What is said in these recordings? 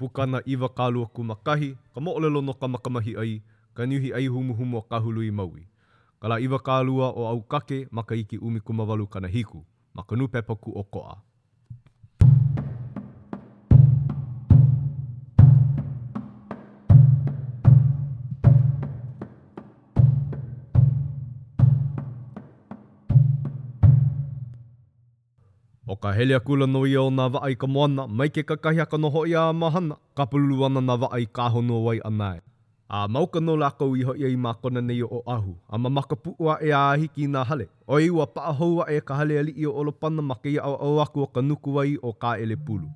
Pukana iwakāluakumakahi, Ka Moʻolelo no ka Makamahi ʻAi, Ka Niuhi ʻAi Humuhumu o Kahului, Maui. Ka lā iwakālua o ʻAukake ma ka iki ʻumikūmāwalu kanahiku, ma ka nūpepa Kūʻokoʻa. ʻO ka hele akula nō ia o nā waʻa i ka moana, mai ke kakahi a ka noho ʻia a mahana, kapululu ana nā waʻa i ka honua wai ʻana aʻe. A ma uka nō lākou i hōʻia i mākona nei o Oʻahu, a ma Makapuʻu aʻe a a hiki i nā hale. ʻOi, ua paʻa hou aʻe ka hale aliʻi o ʻOlopana ma kēia ʻaoʻao aku o ka nuku wai o Kāʻelepulu.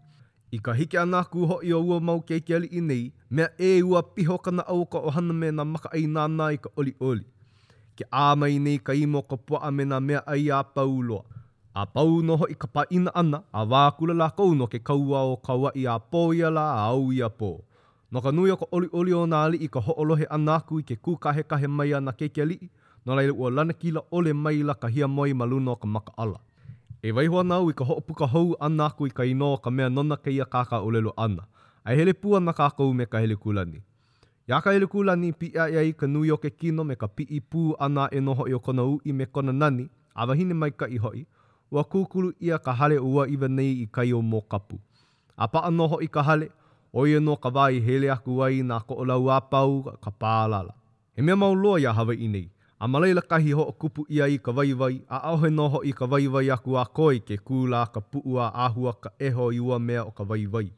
I ka hiki ʻana aku hoʻi o ua mau keiki aliʻi nei, mea ʻē ua piha o ka naʻau o ka ʻohana me nā makaʻai nānā i ka ʻoliʻoli. Ke ʻā mai nei ka ima o ka puaʻa me nā meaʻai a pau loa. A pau nō hoʻi ka pāʻina ʻana, a wā akula lākou no ke kaua o Kauaʻi a pō ia lā a au ia pō. No ka nui o ka ʻoliʻoli o nā aliʻi ka hoʻolohe ʻana aku i ke kūkahekahe mai a nā keiki aliʻi, no laila ua lanakila ʻole maila ka hiamoe ma luna o ka makaʻala. E waiho ana au i ka hoʻopuka hou ʻana aku i ka inoa o ka mea nona kēia kākāʻōlelo ʻana, a e hele pū ana kākou me ka hele kūlani. Iā ka hele kūlani, piʻi aʻe ai ka nui o ke kino me ka piʻi pū ʻana aʻe nō hoʻi o kona uʻi me kona nani a wahine maikaʻi hoʻi, ua kūkulu ʻia ka hale o ua iwa nei i kai o Mōkapu. A paʻa nō hoʻi ka hale, ʻo ia nō ka wā i hele aku ai nā Koʻolau a pau ka pālala. He mea mau loa iā Hawaiʻi nei, a ma laila kahi hoʻokupu ʻia i ka waiwai, a ʻaʻohe nō hoʻi ka waiwai aku a koi ke kū lā ka puʻu a ʻāhua ka ʻeho i ua mea o ka waiwai.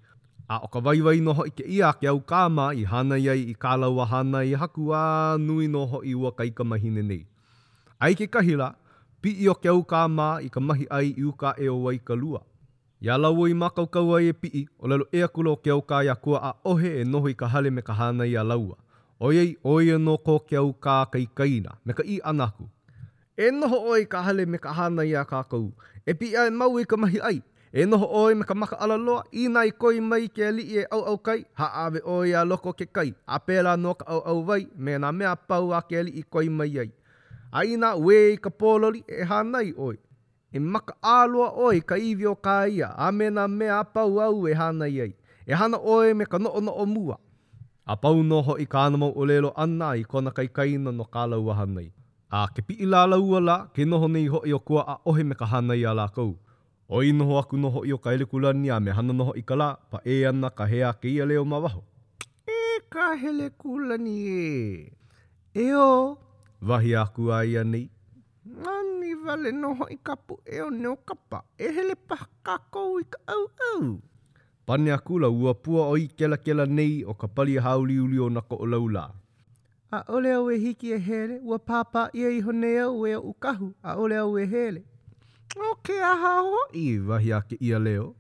A ʻo ka waiwai nō hoʻi kēia a ke au kāmā i hānai ai i kā lāua hānai haku a nui nō hoʻi ua kaikamahine nei. A i kekahi lā, piʻi ʻo ke au kāmā i ka mahiʻai i uka aʻe o Waikalua. Iā lāua i mākaukau ai e piʻi, ʻōlelo ʻē akula ʻo Keaukā iā Kua ʻaʻohe e noho i ka hale me ka hānai iā lāua, ʻoiai ʻo ia nō ko Keaukā ka ikaina, me ka ʻī ʻana aku, E noho ʻoe i ka hale me ka hānai iā kākou, e piʻi a e mau i ka mahiʻai. E noho ʻoe me ka makaʻala loa, inā i koi mai ke aliʻi e ʻauʻau kai, hāʻawe ʻoe iā loko o ke kai, a pēlā nō ka ʻauʻau wai me nā mea a pau a ke aliʻi i koi mai ai. A inā uē i ka pōloli, e hānai ʻoe. E makaʻā loa ʻoe i ka iwi o kā ia a me nā mea a pau āu e hānai ai. E hana ʻoe me ka noʻonoʻo mua. A pau nō hoʻi kāna mau ʻōlelo ʻana i kona kaikaina no kā lāua hānai. A ke piʻi lā lāua lā, ke noho nei hoʻi o kua ʻaʻohe me ka hānai a lākou. ʻO i noho aku nō hoʻi o ka ʻElekulani a me hana nō hoʻi ka lā, paʻē ana ka hea kēia leo ma waho. E ka ʻElekulani ē! E ō! wahi a kū a ia nei. Nani wale nō hoʻi ka puʻe o Neokapa e hele paha kākou i ka ʻauʻau. Pane akula ua pua ʻoi kelakela nei o ka pali hāuliuli o nā Koʻolau lā. ʻAʻole au e hiki e hele, ua pāpā ʻia iho nei au e oʻu kahu, ʻaʻole au e hele. No ke aha hoʻi? wahi a kēia leo.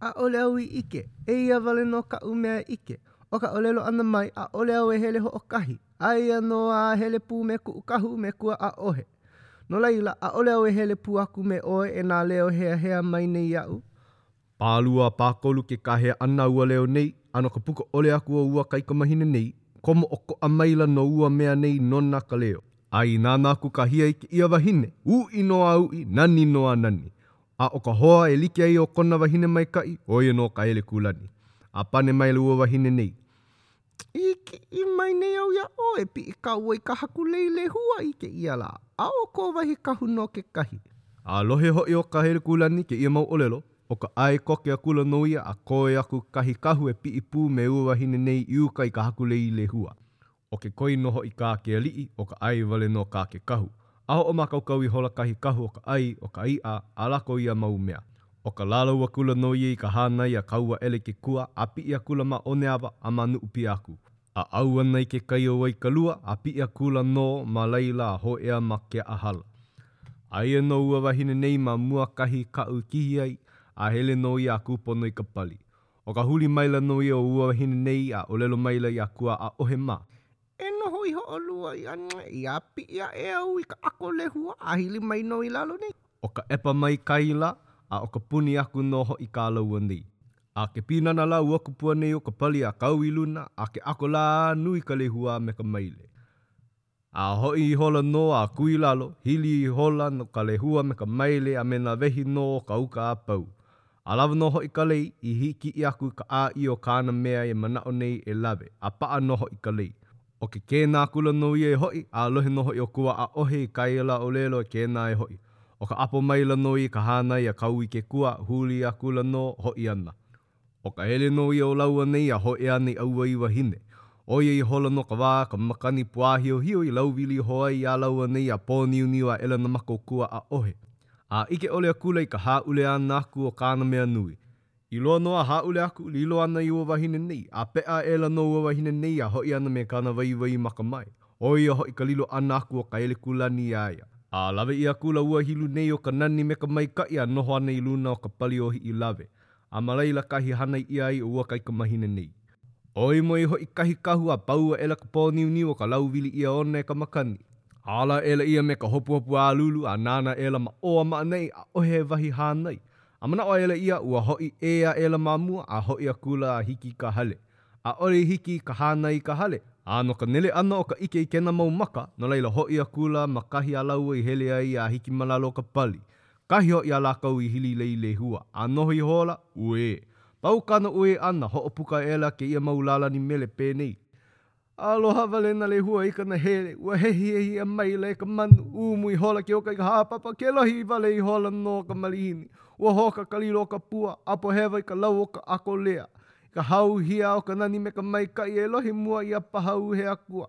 ʻAʻole au i ʻike, eia wale nō kaʻu mea e ʻike. ʻO ka ʻōlelo ʻana mai, ʻaʻole au e hele hoʻokahi. Aia nō a hele pū me kuʻu kahu me kua ʻaʻohe. No laila, ʻaʻole au e hele pū aku me ʻoe e nā leo heahea mai nei iaʻu. Pālū a pākolu ke kāhea ʻana ua leo nei, a no ka puka ʻole aku o ua kaikamahine nei, komo ʻokoʻa maila nō ua mea nei nona ka leo. A i nānā aku ka hia i kēia wahine, uʻi nō a uʻi, nani nō a nani. A ʻo ka hoa e like ai ʻo kona wahine maikaʻi, ʻo ia nō ka ʻElekūlani. A pane maila ua wahine nei, I kiʻi mai nei au iā ʻoe, piʻi kāu ʻoe i ka haku leile hua i kēia lā, a ʻo kou wahi kahu nō kekahi. A lohe hoʻi ʻo Kahelekūlani i kēia mau ʻōlelo, ʻo ka ʻae koke akula nō ia a koe aku kahi kahu e piʻi pū me ua wahine nei i uka i ka haku leile hua. ʻO ke koi nō hoʻi kā ke aliʻi, ʻo ka ʻae wale nō kā ke kahu. a hoʻomākaukau ihola kahi kahu o ka ʻai, o ka iʻa, a lako ia mau mea. ʻO ka lālau akula nō ia i ka hānai a kaua ʻele ke kua, a piʻi akula ma Oneawa a ma Nuʻupia aku. A ʻau ana i ke kai o Waikalua, a piʻi akula nō ma laila a hōʻea ma Keʻahala. Aia nō ua wahine nei ma mua kahi kaʻu i kihi ai, a hele nō ia a kūpono i ka pali. ʻO ka huli maila nō ia o ua wahine nei a ʻōlelo maila iā Kua, ʻAʻohe mā. E noho i Hoʻolua iā Naʻi a piʻi aʻe au i ka ʻako lehua a hili mai nō i lalo nei. ʻO ka ʻepa mai kai la, a ʻo ka puni aku nō hoʻi kā lāua nei. A ke pīnana la ua kupua nei o ka pali a kau i luna, a ke ʻako la a nui ka lehua a me ka maile. A hoʻi ihola nō a kū i lalo, hili ihola nō ka lehua me ka maile a me nā wehi nō o ka uka a pau. A lawa nō hoʻi ka lei, i hīkiʻi aku i ka ʻāʻī o kāna mea e manaʻo nei e lawe, a paʻa nō hoʻi ka lei. ʻO ke kēnā akula nō ia e hoʻi, a lohe nō hoʻi o kua ʻaʻohe i ka ʻela ʻōlelo e kēnā e hoʻi. ʻO ka ʻapo maila nō ia i ka hānai a kau i ke kua, huli akula nō hoʻi ana. ʻO ka hele nō ia o lāua nei a hōʻea nei ʻaua i wahine. ʻO ia ihola nō ka wā a ka makani puāhiohio i lauwili iho ai iā lāua nei a pōniuniu aʻela nā makokua ʻaʻohe. a ʻike ʻole akula i ka hāʻule ʻana aku o kāna mea nui. I loa nō a hāʻule aku, lilo ana i ua wahine nei, a peʻa aʻela nō ua wahine nei a hoʻi ana me kāna waiwai makamae, ʻo ia hoʻi ka lilo ʻana aku o ka ʻElekūlani iā ia. A lawe ʻia akula ua hilu nei o ka nani me ka maikaʻi a noho ana i luna o ka pali o Hiʻilawe, a ma laila kahi hānai ʻia ai ua kaikamahine nei. ʻO i mua i hoʻi kahi kahu a pau aʻela ka pōniuniu o ka lau wili ʻia ona e ka makani. Ala aʻela ia me ka hopuhopu ālulu a nānā aʻela ma ʻō a ma ʻaneʻi, ʻaʻohe he wahi hānai. A manaʻo aʻela ia ua hoʻi ʻē aʻela ma mua a hoʻi akula a hiki i ka hale. ʻAʻole i hiki i ka hānai i ka hale, a no ka nele ʻana o ka ʻike i kēnā mau maka, no laila hoʻi akula ma kahi a lāua i hele ai a hiki ma lalo o ka pali. Kahi hoʻi a lākou i hili lei lehua, a noho ihola, uē. Pau kāna uē ʻana, hoʻopuka aʻela kēia mau lālani mele penei. A aloha wale nā lehua i ka nahele, ua hehihehia maila e ka manu, ūmu ihola ke oka i ka hāpapa, ke lohi wale ihola nō ka malihini. Ua hoʻokaka lilo ka pua, a poʻe hewa i ka lau o ka ʻako lea. I ka hāuhia o ka nani me ka maikaʻi e lohe mua ʻia paha u he akua.